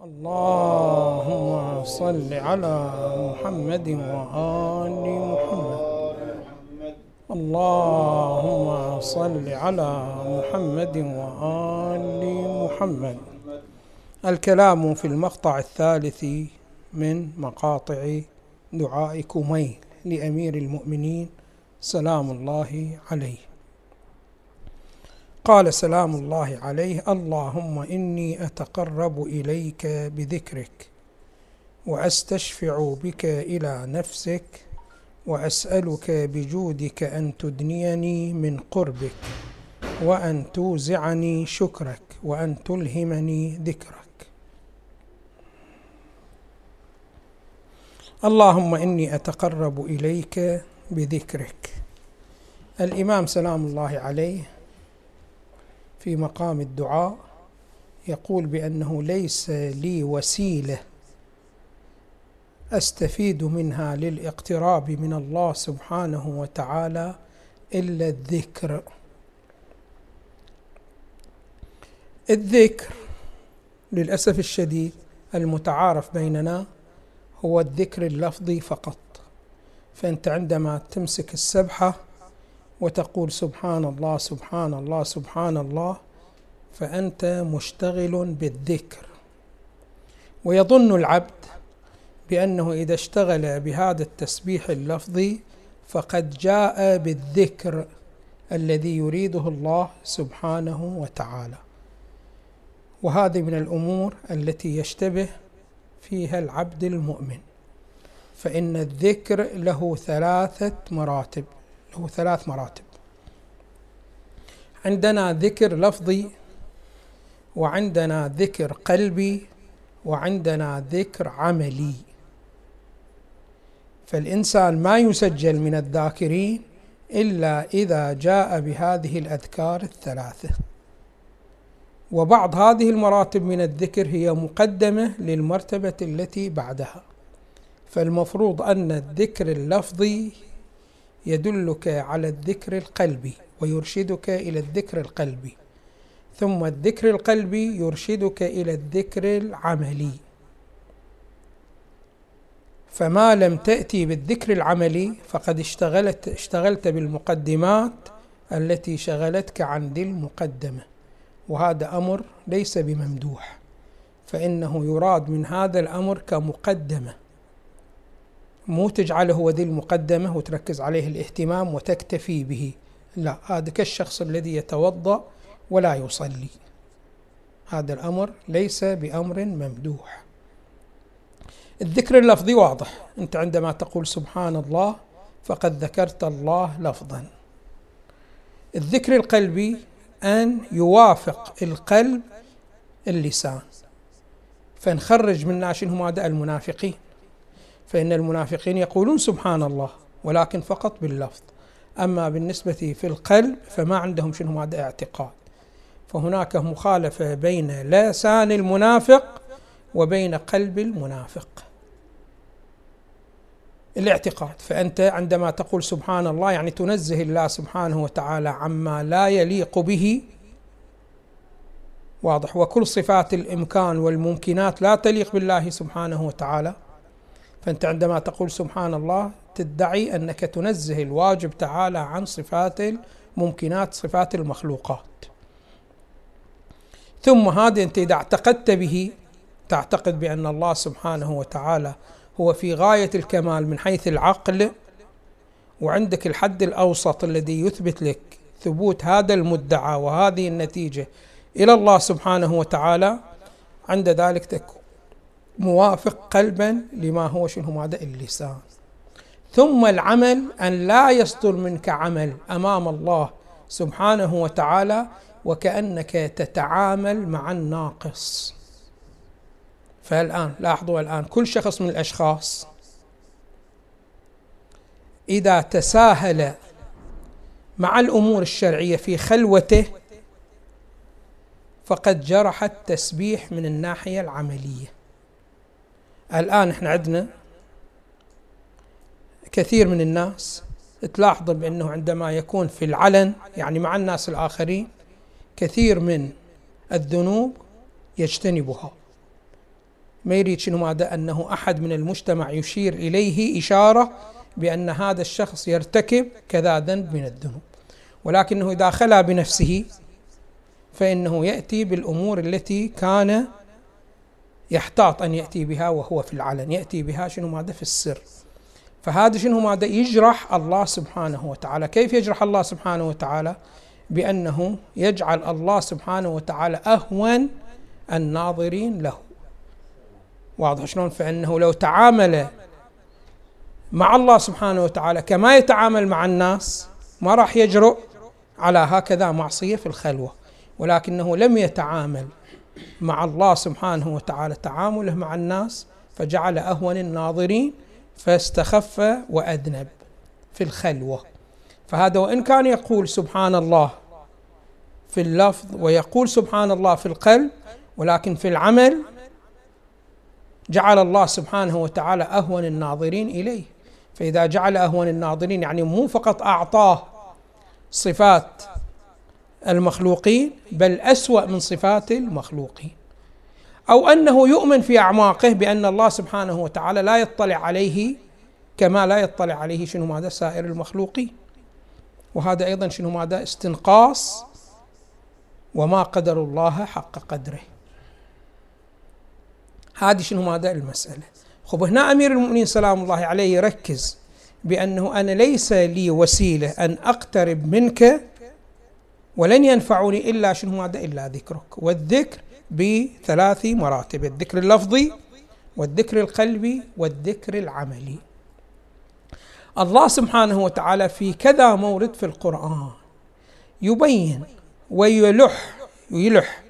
اللهم صل على محمد وآل محمد. اللهم صل على محمد وآل محمد. الكلام في المقطع الثالث من مقاطع دعاء كميل لأمير المؤمنين سلام الله عليه. قال سلام الله عليه اللهم إني أتقرب إليك بذكرك وأستشفع بك إلى نفسك وأسألك بجودك أن تدنيني من قربك وأن توزعني شكرك وأن تلهمني ذكرك. اللهم إني أتقرب إليك بذكرك. الإمام سلام الله عليه في مقام الدعاء يقول بأنه ليس لي وسيلة أستفيد منها للاقتراب من الله سبحانه وتعالى إلا الذكر. الذكر للأسف الشديد المتعارف بيننا هو الذكر اللفظي فقط. فأنت عندما تمسك السبحة وتقول سبحان الله سبحان الله سبحان الله فأنت مشتغل بالذكر. ويظن العبد بأنه إذا اشتغل بهذا التسبيح اللفظي فقد جاء بالذكر الذي يريده الله سبحانه وتعالى. وهذه من الأمور التي يشتبه فيها العبد المؤمن فإن الذكر له ثلاثة مراتب. له ثلاث مراتب. عندنا ذكر لفظي وعندنا ذكر قلبي وعندنا ذكر عملي. فالإنسان ما يسجل من الذاكرين إلا إذا جاء بهذه الأذكار الثلاثة. وبعض هذه المراتب من الذكر هي مقدمة للمرتبة التي بعدها. فالمفروض أن الذكر اللفظي يدلك على الذكر القلبي ويرشدك إلى الذكر القلبي ثم الذكر القلبي يرشدك إلى الذكر العملي. فما لم تأتي بالذكر العملي فقد اشتغلت اشتغلت بالمقدمات التي شغلتك عن ذي المقدمة. وهذا أمر ليس بممدوح فإنه يراد من هذا الأمر كمقدمة. مو تجعله هو ذي المقدمة وتركز عليه الاهتمام وتكتفي به. لا هذا كالشخص الذي يتوضأ ولا يصلي. هذا الأمر ليس بأمر ممدوح. الذكر اللفظي واضح. أنت عندما تقول سبحان الله فقد ذكرت الله لفظا. الذكر القلبي أن يوافق القلب اللسان. فنخرج من شنو ماذا؟ المنافقين. فإن المنافقين يقولون سبحان الله ولكن فقط باللفظ. أما بالنسبة في القلب فما عندهم شنو هذا اعتقاد. فهناك مخالفة بين لسان المنافق وبين قلب المنافق. الاعتقاد فأنت عندما تقول سبحان الله يعني تنزه الله سبحانه وتعالى عما لا يليق به. واضح. وكل صفات الإمكان والممكنات لا تليق بالله سبحانه وتعالى. فأنت عندما تقول سبحان الله تدعي أنك تنزه الواجب تعالى عن صفات الممكنات صفات المخلوقات. ثم هذا أنت إذا اعتقدت به تعتقد بأن الله سبحانه وتعالى هو في غاية الكمال من حيث العقل وعندك الحد الأوسط الذي يثبت لك ثبوت هذا المدعى وهذه النتيجة إلى الله سبحانه وتعالى عند ذلك تكون. موافق قلبا لما هو شنو هذا اللسان. ثم العمل أن لا يصدر منك عمل أمام الله سبحانه وتعالى وكأنك تتعامل مع الناقص. فالآن لاحظوا الآن كل شخص من الأشخاص إذا تساهل مع الأمور الشرعية في خلوته فقد جرح التسبيح من الناحية العملية. الآن إحنا عندنا كثير من الناس تلاحظ بأنه عندما يكون في العلن يعني مع الناس الآخرين كثير من الذنوب يجتنبها. ما يريد شنو ماذا؟ أنه أحد من المجتمع يشير إليه إشارة بأن هذا الشخص يرتكب كذا ذنب من الذنوب. ولكنه إذا خلا بنفسه فإنه يأتي بالأمور التي كان يحتاط أن يأتي بها وهو في العلن يأتي بها شنو ماذا في السر. فهذا شنو ماذا؟ يجرح الله سبحانه وتعالى. كيف يجرح الله سبحانه وتعالى؟ بأنه يجعل الله سبحانه وتعالى أهون الناظرين له. واضح شلون؟ فإنه لو تعامل مع الله سبحانه وتعالى كما يتعامل مع الناس ما راح يجرؤ على هكذا معصية في الخلوة. ولكنه لم يتعامل مع الله سبحانه وتعالى تعامله مع الناس فجعل أهون الناظرين فاستخف وأذنب في الخلوة. فهذا وإن كان يقول سبحان الله في اللفظ ويقول سبحان الله في القلب ولكن في العمل جعل الله سبحانه وتعالى أهون الناظرين إليه. فإذا جعل أهون الناظرين يعني مو فقط أعطاه صفات المخلوقين بل أسوأ من صفات المخلوقين. أو أنه يؤمن في أعماقه بأن الله سبحانه وتعالى لا يطلع عليه كما لا يطلع عليه شنو ماذا؟ سائر المخلوقين. وهذا أيضا شنو ماذا؟ استنقاص وما قدر الله حق قدره. هذه شنو ماذا؟ المسألة. خب هنا أمير المؤمنين سلام الله عليه يركز بأنه أنا ليس لي وسيلة أن أقترب منك ولن ينفعني إلا شنو هذا؟ إلا ذكرك. والذكر بثلاث مراتب الذكر اللفظي والذكر القلبي والذكر العملي. الله سبحانه وتعالى في كذا مورد في القرآن يبين ويلح يلح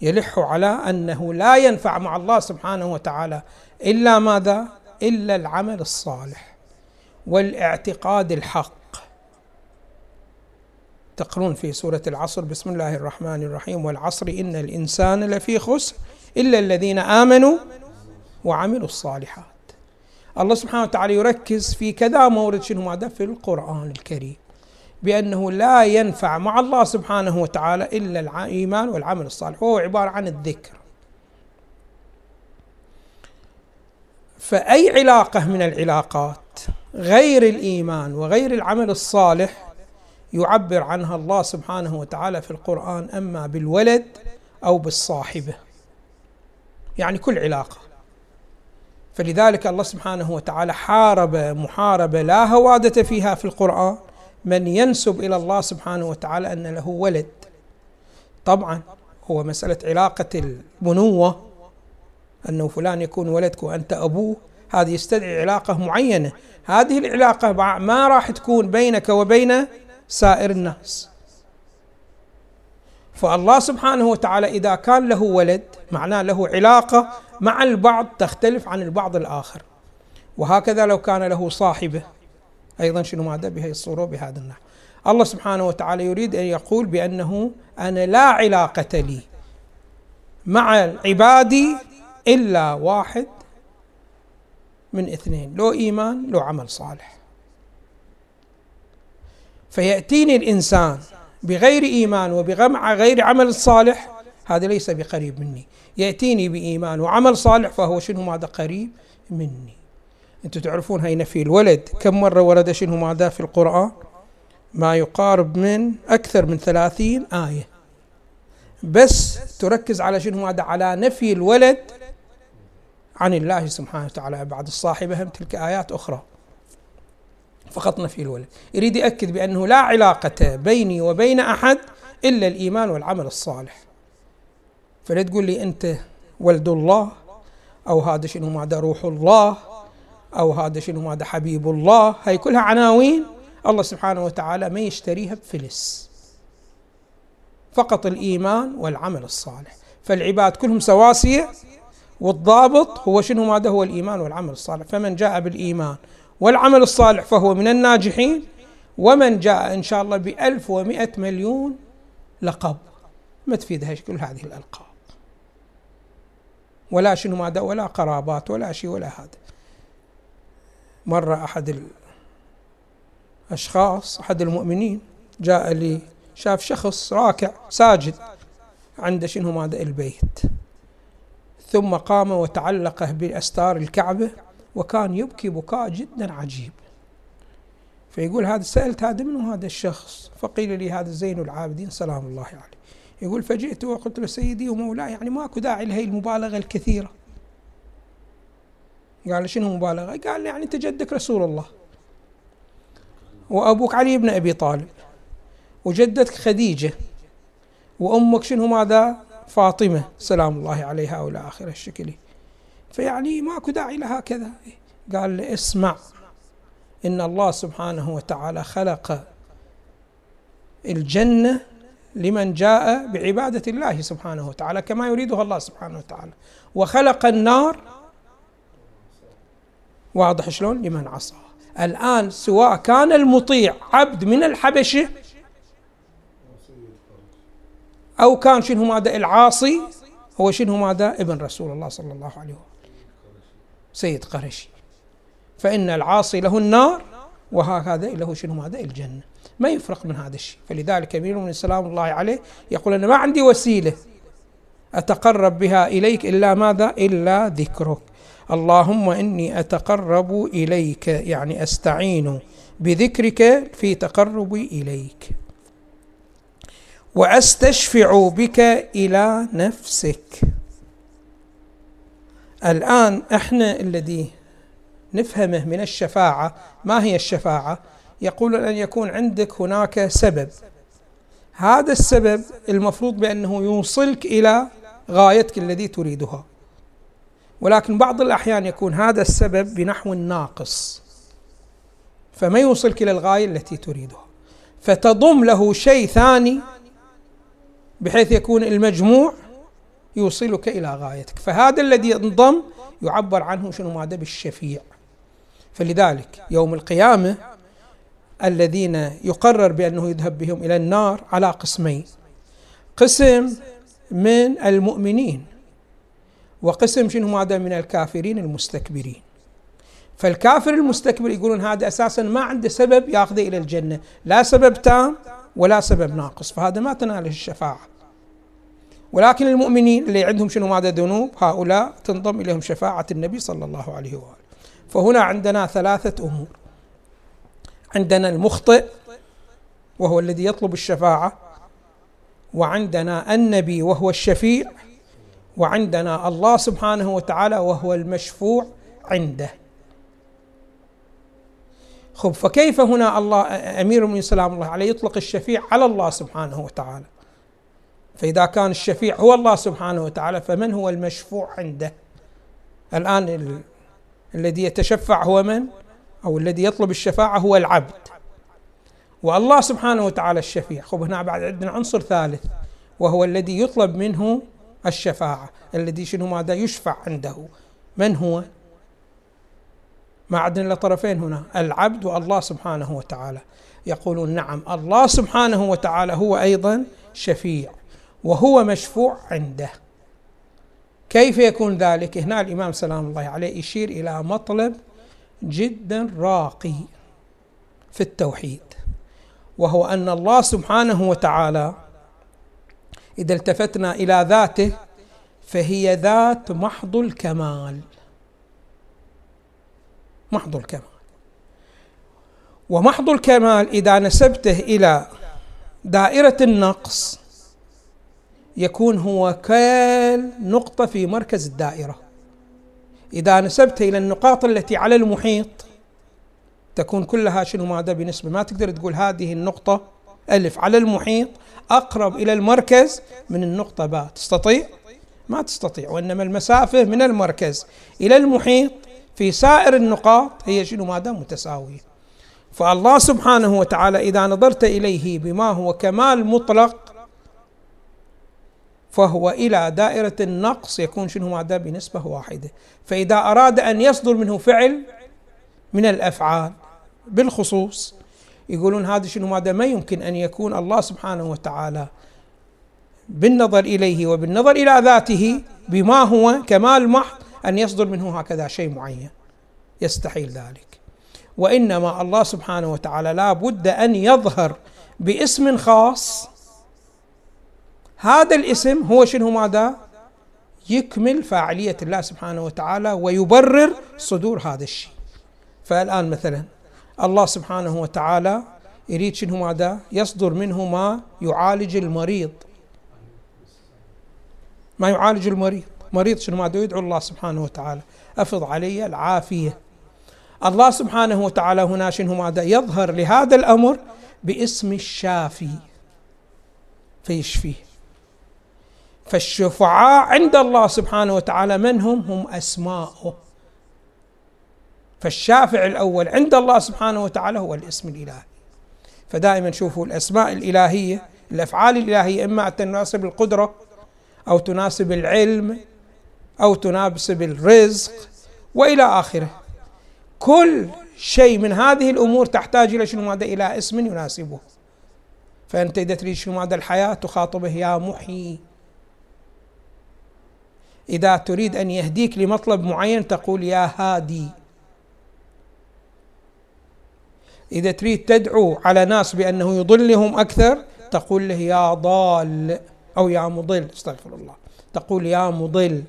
يلح على أنه لا ينفع مع الله سبحانه وتعالى إلا ماذا؟ إلا العمل الصالح والإعتقاد الحق. تقرون في سورة العصر. بسم الله الرحمن الرحيم. والعصر إن الإنسان لفي خسر إلا الذين آمنوا وعملوا الصالحات. الله سبحانه وتعالى يركز في كذا مورد شنو هذا؟ في القرآن الكريم. بأنه لا ينفع مع الله سبحانه وتعالى إلا الإيمان والعمل الصالح. وهو عبارة عن الذكر. فأي علاقة من العلاقات؟ غير الإيمان وغير العمل الصالح يعبر عنها الله سبحانه وتعالى في القرآن أما بالولد أو بالصاحبة. يعني كل علاقة. فلذلك الله سبحانه وتعالى حارب محاربة لا هوادة فيها في القرآن. من ينسب إلى الله سبحانه وتعالى أن له ولد. طبعا هو مسألة علاقة البنوه أنه فلان يكون ولدك وأنت أبوه. هذه يستدعي علاقة معينة. هذه العلاقة ما راح تكون بينك وبين سائر الناس. فالله سبحانه وتعالى إذا كان له ولد معناه له علاقة مع البعض تختلف عن البعض الآخر. وهكذا لو كان له صاحبة أيضا شنو ماذا؟ بهذه الصورة بهذا النحو. الله سبحانه وتعالى يريد أن يقول بأنه أنا لا علاقة لي مع عبادي إلا واحد من اثنين لو إيمان لو عمل صالح. فيأتيني الإنسان بغير إيمان وبغمع غير عمل صالح هذا ليس بقريب مني. يأتيني بإيمان وعمل صالح فهو شنو ماذا قريب مني. أنتم تعرفون هاي نفي الولد. كم مرة ورد شنو ماذا في القرآن؟ ما يقارب من أكثر من ثلاثين آية. بس تركز على شنو ماذا؟ على نفي الولد عن الله سبحانه وتعالى. بعد الصاحبة هم تلك آيات أخرى. فقط نفي الولد. يريد يأكد بأنه لا علاقة بيني وبين أحد إلا الإيمان والعمل الصالح. فلا تقول لي أنت ولد الله أو هذا شنو ماذا روح الله أو هذا شنو هذا حبيب الله. هاي كلها عناوين الله سبحانه وتعالى ما يشتريها بفلس. فقط الإيمان والعمل الصالح. فالعباد كلهم سواسية والضابط هو شنو ماذا؟ هو الإيمان والعمل الصالح. فمن جاء بالإيمان والعمل الصالح فهو من الناجحين. ومن جاء إن شاء الله بألف ومئة مليون لقب. ما تفيدها كل هذه الألقاب. ولا شنو ماذا ولا قرابات ولا شيء ولا هذا. مرة أحد الأشخاص أحد المؤمنين جاء لي شاف شخص راكع ساجد عند شنو ماذا البيت. ثم قام وتعلق بأستار الكعبة. وكان يبكي بكاء جدا عجيب. فيقول هذا سألت هذا من هذا الشخص فقيل لي هذا زين العابدين سلام الله عليه. يقول فجئت وقلت له سيدي ومولاي يعني ماكو داعي لهي المبالغة الكثيرة. قال شنو مبالغة؟ قال يعني أنت جدك رسول الله. وأبوك علي بن أبي طالب وجدتك خديجة وأمك شنو ماذا؟ فاطمة سلام الله عليها وإلى آخر الشكل فيعني ماكو داعي لها كذا قال اسمع إن الله سبحانه وتعالى خلق الجنة لمن جاء بعبادة الله سبحانه وتعالى كما يريدها الله سبحانه وتعالى. وخلق النار واضح شلون؟ لمن عصى. الآن سواء كان المطيع عبد من الحبشة أو كان شنو ماذا؟ العاصي هو شنو ماذا؟ ابن رسول الله صلى الله عليه وسلم. سيد قرشي فإن العاصي له النار وهكذا له شنو؟ ماذا الجنة. ما يفرق من هذا الشيء. فلذلك أمير من سلام الله عليه يقول أنا ما عندي وسيلة أتقرب بها إليك إلا ماذا؟ إلا ذكرك. اللهم إني أتقرب إليك يعني أستعين بذكرك في تقربي إليك. وأستشفع بك إلى نفسك. الآن إحنا الذي نفهمه من الشفاعة ما هي الشفاعة؟ يقول أن يكون عندك هناك سبب. هذا السبب المفروض بأنه يوصلك إلى غايتك الذي تريدها. ولكن بعض الأحيان يكون هذا السبب بنحو ناقص. فما يوصلك إلى الغاية التي تريدها. فتضم له شيء ثاني بحيث يكون المجموع يوصلك إلى غايتك. فهذا الذي انضم يعبر عنه شنو؟ ماذا؟ بالشفيع. فلذلك يوم القيامة الذين يقرر بأنه يذهب بهم إلى النار على قسمين. قسم من المؤمنين وقسم شنو؟ ماذا؟ من الكافرين المستكبرين. فالكافر المستكبر يقولون هذا أساسا ما عنده سبب ياخذه إلى الجنة. لا سبب تام ولا سبب ناقص. فهذا ما تناله الشفاعة. ولكن المؤمنين اللي عندهم شنو ماذا ذنوب؟ هؤلاء تنضم إليهم شفاعة النبي صلى الله عليه وآله. فهنا عندنا ثلاثة أمور. عندنا المخطئ وهو الذي يطلب الشفاعة. وعندنا النبي وهو الشفيع. وعندنا الله سبحانه وتعالى وهو المشفوع عنده. خب فكيف هنا الله أمير المؤمنين سلام الله عليه يطلق الشفيع على الله سبحانه وتعالى؟ فإذا كان الشفيع هو الله سبحانه وتعالى فمن هو المشفوع عنده؟ الآن ال... الذي يتشفع هو من؟ أو الذي يطلب الشفاعة هو العبد. والله سبحانه وتعالى الشفيع. خب هنا بعد عندنا عنصر ثالث وهو الذي يطلب منه الشفاعة. الذي شنو ماذا يشفع عنده؟ من هو؟ ما عندنا طرفين هنا العبد والله سبحانه وتعالى. يقولون نعم الله سبحانه وتعالى هو أيضا شفيع. وهو مشفوع عنده. كيف يكون ذلك؟ هنا الإمام سلام الله عليه يشير إلى مطلب جدا راقي في التوحيد وهو أن الله سبحانه وتعالى إذا التفتنا إلى ذاته فهي ذات محض الكمال محض الكمال. ومحض الكمال إذا نسبته إلى دائرة النقص يكون هو كالنقطة في مركز الدائرة. إذا نسبته إلى النقاط التي على المحيط تكون كلها شنو ماذا بنسبة؟ ما تقدر تقول هذه النقطة ألف. على المحيط أقرب إلى المركز من النقطة باء. تستطيع؟ ما تستطيع وإنما المسافة من المركز إلى المحيط في سائر النقاط هي شنو ماذا؟ متساوية. فالله سبحانه وتعالى إذا نظرت إليه بما هو كمال مطلق فهو إلى دائرة النقص يكون شنو ماذا بنسبة واحدة. فإذا أراد أن يصدر منه فعل من الأفعال بالخصوص يقولون هذا شنو ماذا ما يمكن أن يكون الله سبحانه وتعالى بالنظر إليه وبالنظر إلى ذاته بما هو كمال محض أن يصدر منه هكذا شيء معين. يستحيل ذلك. وإنما الله سبحانه وتعالى لا بد أن يظهر باسم خاص هذا الاسم هو شنو ماذا؟ يكمل فاعلية الله سبحانه وتعالى ويبرر صدور هذا الشيء. فالآن مثلا الله سبحانه وتعالى يريد شنو ماذا؟ يصدر منه ما يعالج المريض. ما يعالج المريض. مريض شنو ماذا؟ يدعو الله سبحانه وتعالى. أفض علي العافية. الله سبحانه وتعالى هنا شنو ماذا؟ يظهر لهذا الأمر باسم الشافي. فيشفيه. فالشفعاء عند الله سبحانه وتعالى من هم؟ هم أسماؤه. فالشافع الأول عند الله سبحانه وتعالى هو الاسم الإلهي. فدائما شوفوا الأسماء الإلهية الأفعال الإلهية إما أن تناسب القدرة أو تناسب العلم أو تناسب الرزق وإلى آخره. كل شيء من هذه الأمور تحتاج إلى شنو؟ ماذا؟ إلى اسم يناسبه. فأنت إذا تريد شنو؟ ماذا؟ الحياة تخاطبه يا محيي. إذا تريد أن يهديك لمطلب معين تقول يا هادي. إذا تريد تدعو على ناس بأنه يضلهم أكثر تقول له يا ضال أو يا مضل استغفر الله. تقول يا مضل.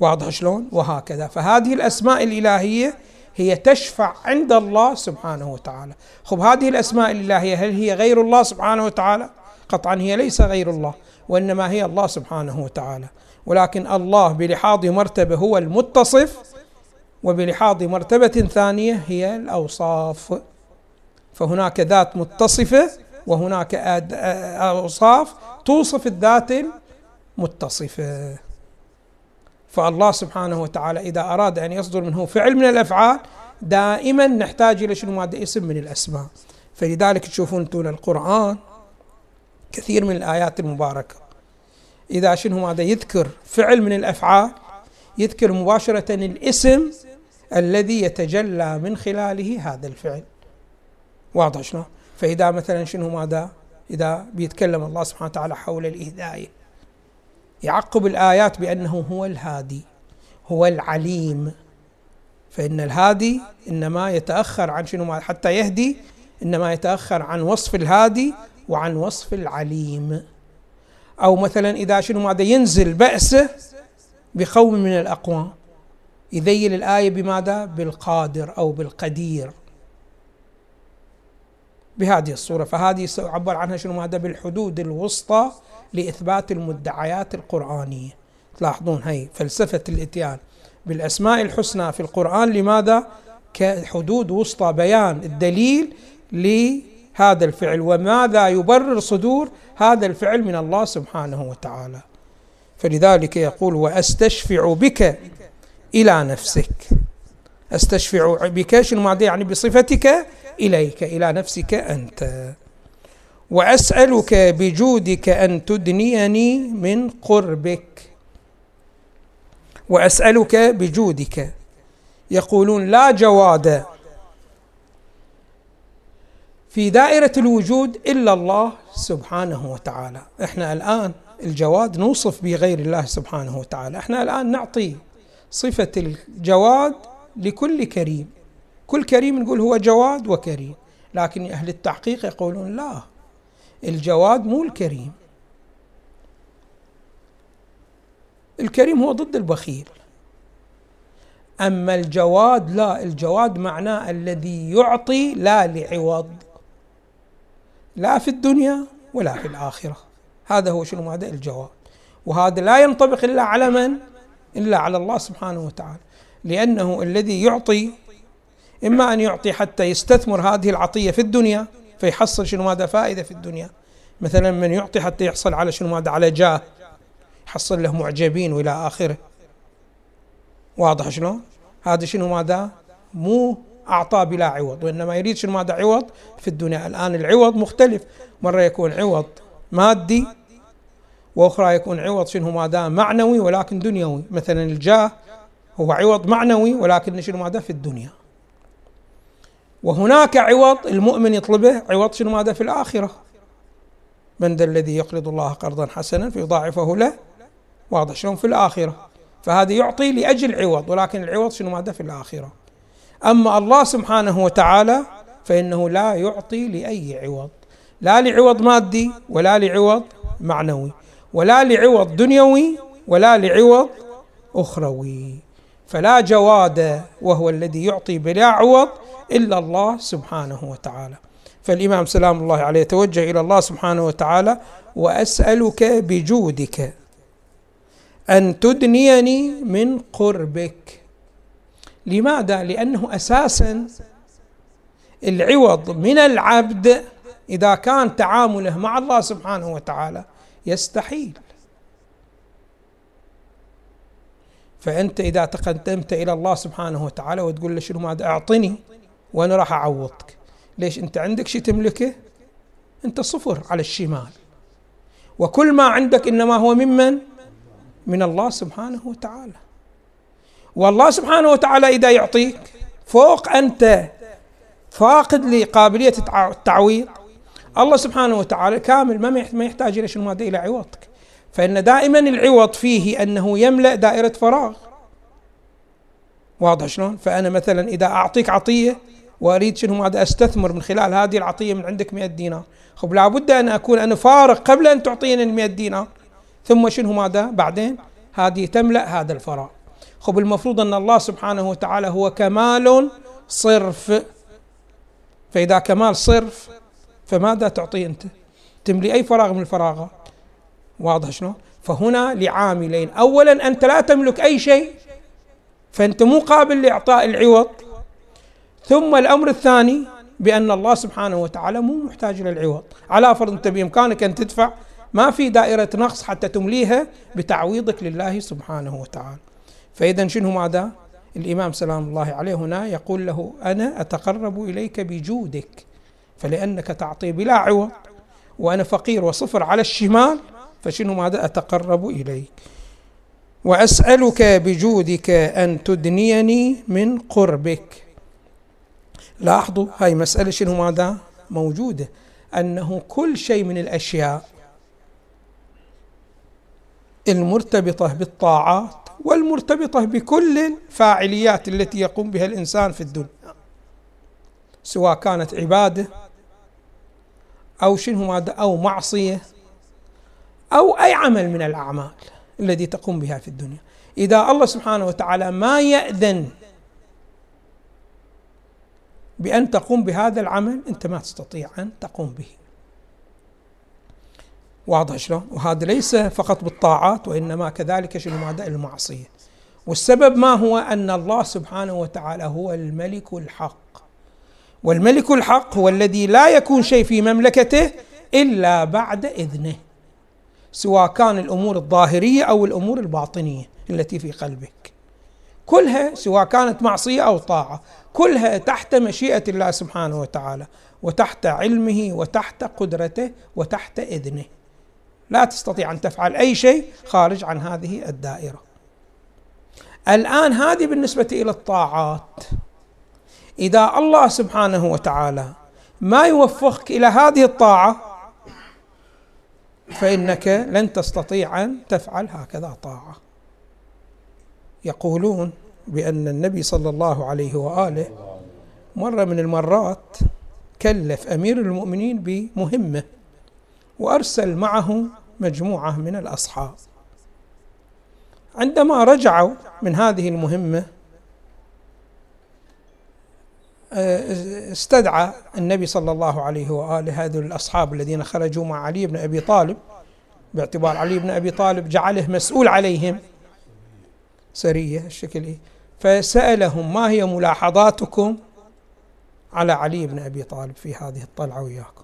واضح شلون؟ وهكذا. فهذه الأسماء الإلهية هي تشفع عند الله سبحانه وتعالى. خب هذه الأسماء الإلهية هل هي غير الله سبحانه وتعالى؟ قطعا هي ليس غير الله وإنما هي الله سبحانه وتعالى. ولكن الله بلحاظ مرتبة هو المتصف وبلحاظ مرتبة ثانية هي الأوصاف. فهناك ذات متصفة وهناك أوصاف توصف الذات المتصفة. فالله سبحانه وتعالى إذا أراد أن يصدر منه فعل من الأفعال دائما نحتاج إلى شنو؟ مادة اسم من الأسماء. فلذلك تشوفون طول القرآن كثير من الآيات المباركة. إذا شنو ماذا يذكر فعل من الأفعال؟ يذكر مباشرة الاسم الذي يتجلى من خلاله هذا الفعل. واضح شنو فإذا مثلا شنو ماذا؟ إذا بيتكلم الله سبحانه وتعالى حول الإهداية يعقب الآيات بأنه هو الهادي هو العليم. فإن الهادي إنما يتأخر عن شنو حتى يهدي إنما يتأخر عن وصف الهادي وعن وصف العليم. أو مثلا إذا شنو ماذا ينزل بأسه بقوم من الأقوام يذيل الآية بماذا؟ بالقادر أو بالقدير بهذه الصورة فهذه يعبر عنها شنو ماذا؟ بالحدود الوسطى لإثبات المدعيات القرآنية تلاحظون هي فلسفة الإتيان بالأسماء الحسنى في القرآن لماذا؟ كحدود وسطى بيان الدليل لهذا الفعل وماذا يبرر صدور هذا الفعل من الله سبحانه وتعالى. فلذلك يقول وأستشفع بك إلى نفسك. أستشفع بك شنو يعني بصفتك إليك إلى نفسك أنت. وأسألك بجودك أن تدنيني من قربك. وأسألك بجودك. يقولون لا جواد في دائرة الوجود إلا الله سبحانه وتعالى. إحنا الآن الجواد نوصف بغير الله سبحانه وتعالى. إحنا الآن نعطي صفة الجواد لكل كريم. كل كريم نقول هو جواد وكريم لكن أهل التحقيق يقولون لا الجواد مو الكريم. الكريم هو ضد البخيل. أما الجواد لا الجواد معناه الذي يعطي لا لعوض. لا في الدنيا ولا في الآخرة. هذا هو شنو؟ هذا الجواب. وهذا لا ينطبق إلا على من؟ إلا على الله سبحانه وتعالى. لأنه الذي يعطي إما أن يعطي حتى يستثمر هذه العطية في الدنيا فيحصل شنو؟ ماذا فائدة في الدنيا. مثلا من يعطي حتى يحصل على شنو؟ ماذا على جاه. يحصل له معجبين وإلى آخره. واضح شلون؟ هذا شنو؟ ماذا؟ مو أعطى بلا عوض وإنما يريد شنو ماذا عوض؟ في الدنيا. الآن العوض مختلف. مرة يكون عوض مادي وأخرى يكون عوض شنو ماذا؟ معنوي ولكن دنيوي. مثلا الجاه هو عوض معنوي ولكن شنو ماذا؟ في الدنيا. وهناك عوض المؤمن يطلبه عوض شنو ماذا؟ في الآخرة. من ذا الذي يقرض الله قرضا حسنا فيضاعفه له؟ واضح. شلون؟ في الآخرة. فهذا يعطي لأجل عوض ولكن العوض شنو ماذا؟ في الآخرة. أما الله سبحانه وتعالى فإنه لا يعطي لأي عوض. لا لعوض مادي ولا لعوض معنوي ولا لعوض دنيوي ولا لعوض أخروي. فلا جواد وهو الذي يعطي بلا عوض إلا الله سبحانه وتعالى. فالإمام سلام الله عليه توجه إلى الله سبحانه وتعالى وأسألك بجودك أن تدنيني من قربك. لماذا؟ لأنه أساسا العوض من العبد إذا كان تعامله مع الله سبحانه وتعالى يستحيل. فأنت إذا تقدمت إلى الله سبحانه وتعالى وتقول له شنو ماذا؟ أعطني وأنا راح أعوضك. ليش؟ أنت عندك شيء تملكه؟ أنت صفر على الشمال. وكل ما عندك إنما هو ممن؟ من الله سبحانه وتعالى. والله سبحانه وتعالى إذا يعطيك فوق أنت فاقد لقابلية التعويض الله سبحانه وتعالى كامل ما يحتاج إلى شنو؟ إلى عوضك. فإن دائما العوض فيه أنه يملأ دائرة فراغ. واضح شلون؟ فأنا مثلا إذا أعطيك عطية وأريد شنو؟ ماذا أستثمر من خلال هذه العطية من عندك 100 دينار. خب لابد أن أكون أنا فارغ قبل أن تعطيني ال 100 دينار. ثم شنو ماذا؟ بعدين هذه تملأ هذا الفراغ. خب المفروض أن الله سبحانه وتعالى هو كمال صرف. فإذا كمال صرف فماذا تعطي أنت؟ تملي أي فراغ من الفراغات واضح شلون؟ فهنا لعاملين. اولا أنت لا تملك أي شيء فأنت مو قابل لإعطاء العوض. ثم الأمر الثاني بأن الله سبحانه وتعالى مو محتاج إلى العوض على فرض أنت بإمكانك أن تدفع ما في دائرة نقص حتى تمليها بتعويضك لله سبحانه وتعالى. فإذا شنو ماذا الإمام سلام الله عليه هنا يقول له أنا أتقرب إليك بجودك فلأنك تعطي بلا عوض وأنا فقير وصفر على الشمال فشنو ماذا أتقرب إليك. وأسألك بجودك أن تدنيني من قربك. لاحظوا هاي مسألة شنو ماذا موجودة. أنه كل شيء من الأشياء المرتبطة بالطاعات والمرتبطة بكل الفاعليات التي يقوم بها الإنسان في الدنيا. سواء كانت عبادة أو شنو أو معصية أو أي عمل من الأعمال الذي تقوم بها في الدنيا. إذا الله سبحانه وتعالى ما يأذن بأن تقوم بهذا العمل أنت ما تستطيع أن تقوم به. واضح شلون؟ وهذا ليس فقط بالطاعات وإنما كذلك شنو ماذا المعصية. والسبب ما هو أن الله سبحانه وتعالى هو الملك الحق. والملك الحق هو الذي لا يكون شيء في مملكته إلا بعد إذنه. سواء كان الأمور الظاهرية أو الأمور الباطنية التي في قلبك. كلها سواء كانت معصية أو طاعة، كلها تحت مشيئة الله سبحانه وتعالى وتحت علمه وتحت قدرته وتحت إذنه. لا تستطيع أن تفعل أي شيء خارج عن هذه الدائرة. الآن هذه بالنسبة إلى الطاعات. إذا الله سبحانه وتعالى ما يوفقك إلى هذه الطاعة فإنك لن تستطيع أن تفعل هكذا طاعة. يقولون بأن النبي صلى الله عليه وآله مرة من المرات كلف أمير المؤمنين بمهمة وأرسل معه مجموعة من الأصحاب. عندما رجعوا من هذه المهمة آه، استدعى النبي صلى الله عليه وآله هذول الأصحاب الذين خرجوا مع علي بن أبي طالب. باعتبار علي بن أبي طالب جعله مسؤول عليهم. سرية الشكل. فسألهم ما هي ملاحظاتكم على علي بن أبي طالب في هذه الطلعة وياكم؟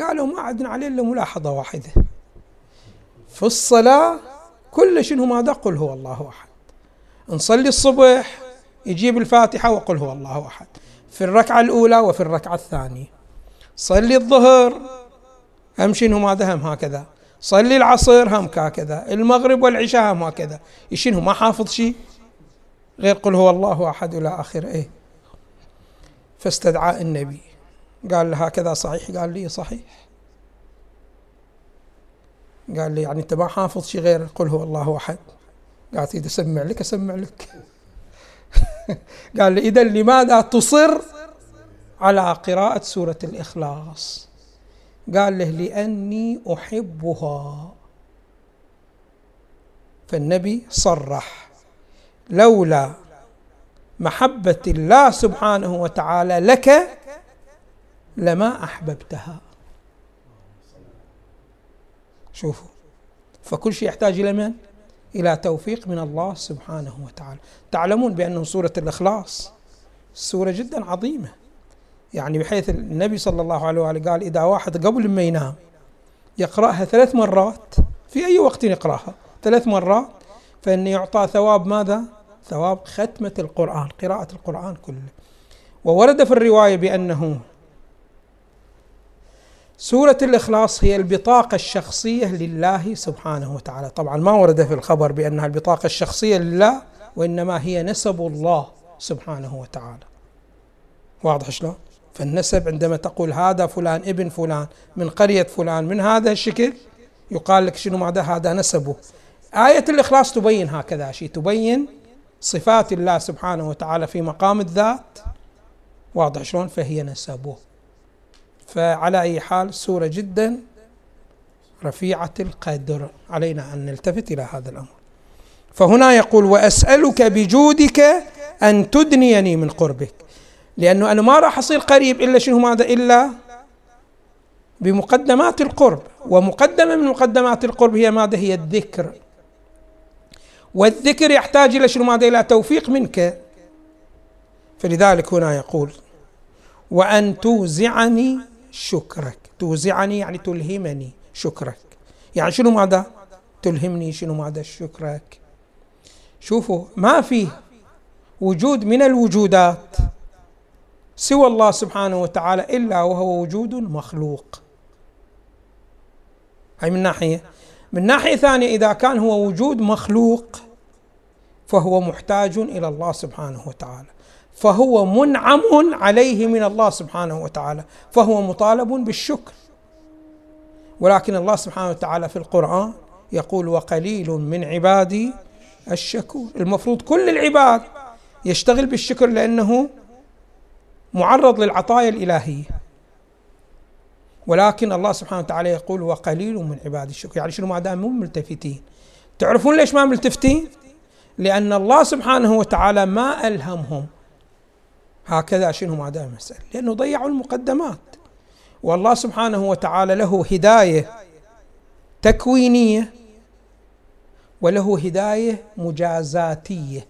قالوا ما عندنا عليه إلا ملاحظة واحدة. في الصلاة كل شنو ماذا قل هو الله أحد. نصلي الصبح يجيب الفاتحة وقل هو الله أحد. في الركعة الأولى وفي الركعة الثانية. صلي الظهر هم شنو ماذا هم هكذا. صلي العصر هم هكذا المغرب والعشاء هم هكذا. شنو ما حافظ شيء غير قل هو الله أحد إلى آخر إيه. فاستدعى النبي. قال له هكذا صحيح؟ قال لي صحيح. قال لي يعني انت ما حافظ شيء غير قل هو الله أحد. قالت إذا اسمع لك اسمع لك. قال لي إذا لماذا تصر على قراءة سورة الإخلاص؟ قال له لأني أحبها. فالنبي صرح. لولا محبة الله سبحانه وتعالى لك لما أحببتها. شوفوا. فكل شيء يحتاج إلى من؟ إلى توفيق من الله سبحانه وتعالى. تعلمون بأنه سورة الإخلاص سورة جدا عظيمة. يعني بحيث النبي صلى الله عليه وآله قال إذا واحد قبل ما ينام يقرأها ثلاث مرات في أي وقت يقرأها؟ ثلاث مرات. فإن يعطى ثواب ماذا؟ ثواب ختمة القرآن قراءة القرآن كله. وورد في الرواية بأنه سورة الإخلاص هي البطاقة الشخصية لله سبحانه وتعالى. طبعا ما ورد في الخبر بأنها البطاقة الشخصية لله وإنما هي نسب الله سبحانه وتعالى. واضح شلون؟ فالنسب عندما تقول هذا فلان ابن فلان من قرية فلان من هذا الشكل يقال لك شنو ماذا هذا نسبه. آية الإخلاص تبين هكذا شيء تبين صفات الله سبحانه وتعالى في مقام الذات. واضح شلون؟ فهي نسبه. فعلى أي حال سورة جدا رفيعة القدر. علينا أن نلتفت إلى هذا الأمر. فهنا يقول وأسألك بجودك أن تدنيني من قربك. لأنه أنا ما راح أصير قريب إلا شنو ماذا؟ إلا بمقدمات القرب. ومقدمة من مقدمات القرب هي ماذا؟ هي الذكر. والذكر يحتاج إلى شنو ماذا؟ إلى توفيق منك. فلذلك هنا يقول وأن توزعني شكرك. توزعني يعني تلهمني شكرك. يعني شنو ماذا؟ تلهمني شنو ماذا؟ شكرك. شوفوا ما في وجود من الوجودات سوى الله سبحانه وتعالى إلا وهو وجود مخلوق. هاي من ناحية؟ من ناحية ثانية إذا كان هو وجود مخلوق فهو محتاج إلى الله سبحانه وتعالى. فهو منعم عليه من الله سبحانه وتعالى فهو مطالب بالشكر. ولكن الله سبحانه وتعالى في القرآن يقول وقليل من عبادي الشكور. المفروض كل العباد يشتغل بالشكر لأنه معرض للعطايا الإلهية. ولكن الله سبحانه وتعالى يقول وقليل من عبادي الشكور. يعني شنو ما دام مو ملتفتين. تعرفون ليش ما ملتفتين؟ لأن الله سبحانه وتعالى ما ألهمهم. هكذا شنو ما دام المسألة لأنه ضيعوا المقدمات. والله سبحانه وتعالى له هداية تكوينية وله هداية مجازاتية.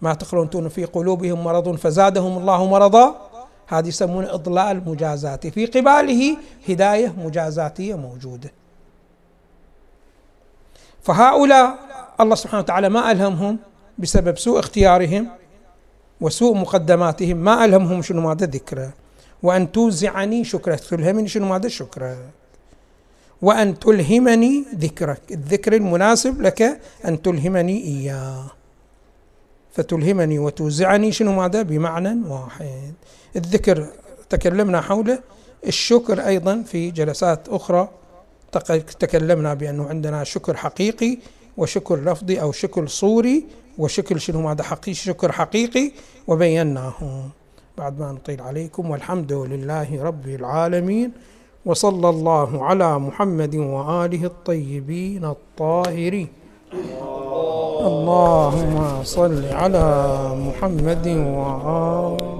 ما تقرؤون في قلوبهم مرض فزادهم الله مرضا؟ هذه يسمون إضلال مجازاتي. في قباله هداية مجازاتية موجودة. فهؤلاء الله سبحانه وتعالى ما ألهمهم. بسبب سوء اختيارهم وسوء مقدماتهم. ما ألهمهم شنو ماذا ذكره وأن توزعني شكرك تلهمني شنو ماذا شكرك وأن تلهمني ذكرك. الذكر المناسب لك أن تلهمني إياه. فتلهمني وتوزعني شنو ماذا بمعنى واحد. الذكر تكلمنا حوله. الشكر أيضا في جلسات أخرى تكلمنا بأنه عندنا شكر حقيقي وشكر لفظي أو شكر صوري وشكل شنو هذا حقيقي شكر حقيقي وبيناه بعد ما نطيل عليكم والحمد لله رب العالمين وصلى الله على محمد وآله الطيبين الطاهرين. اللهم صل على محمد وآله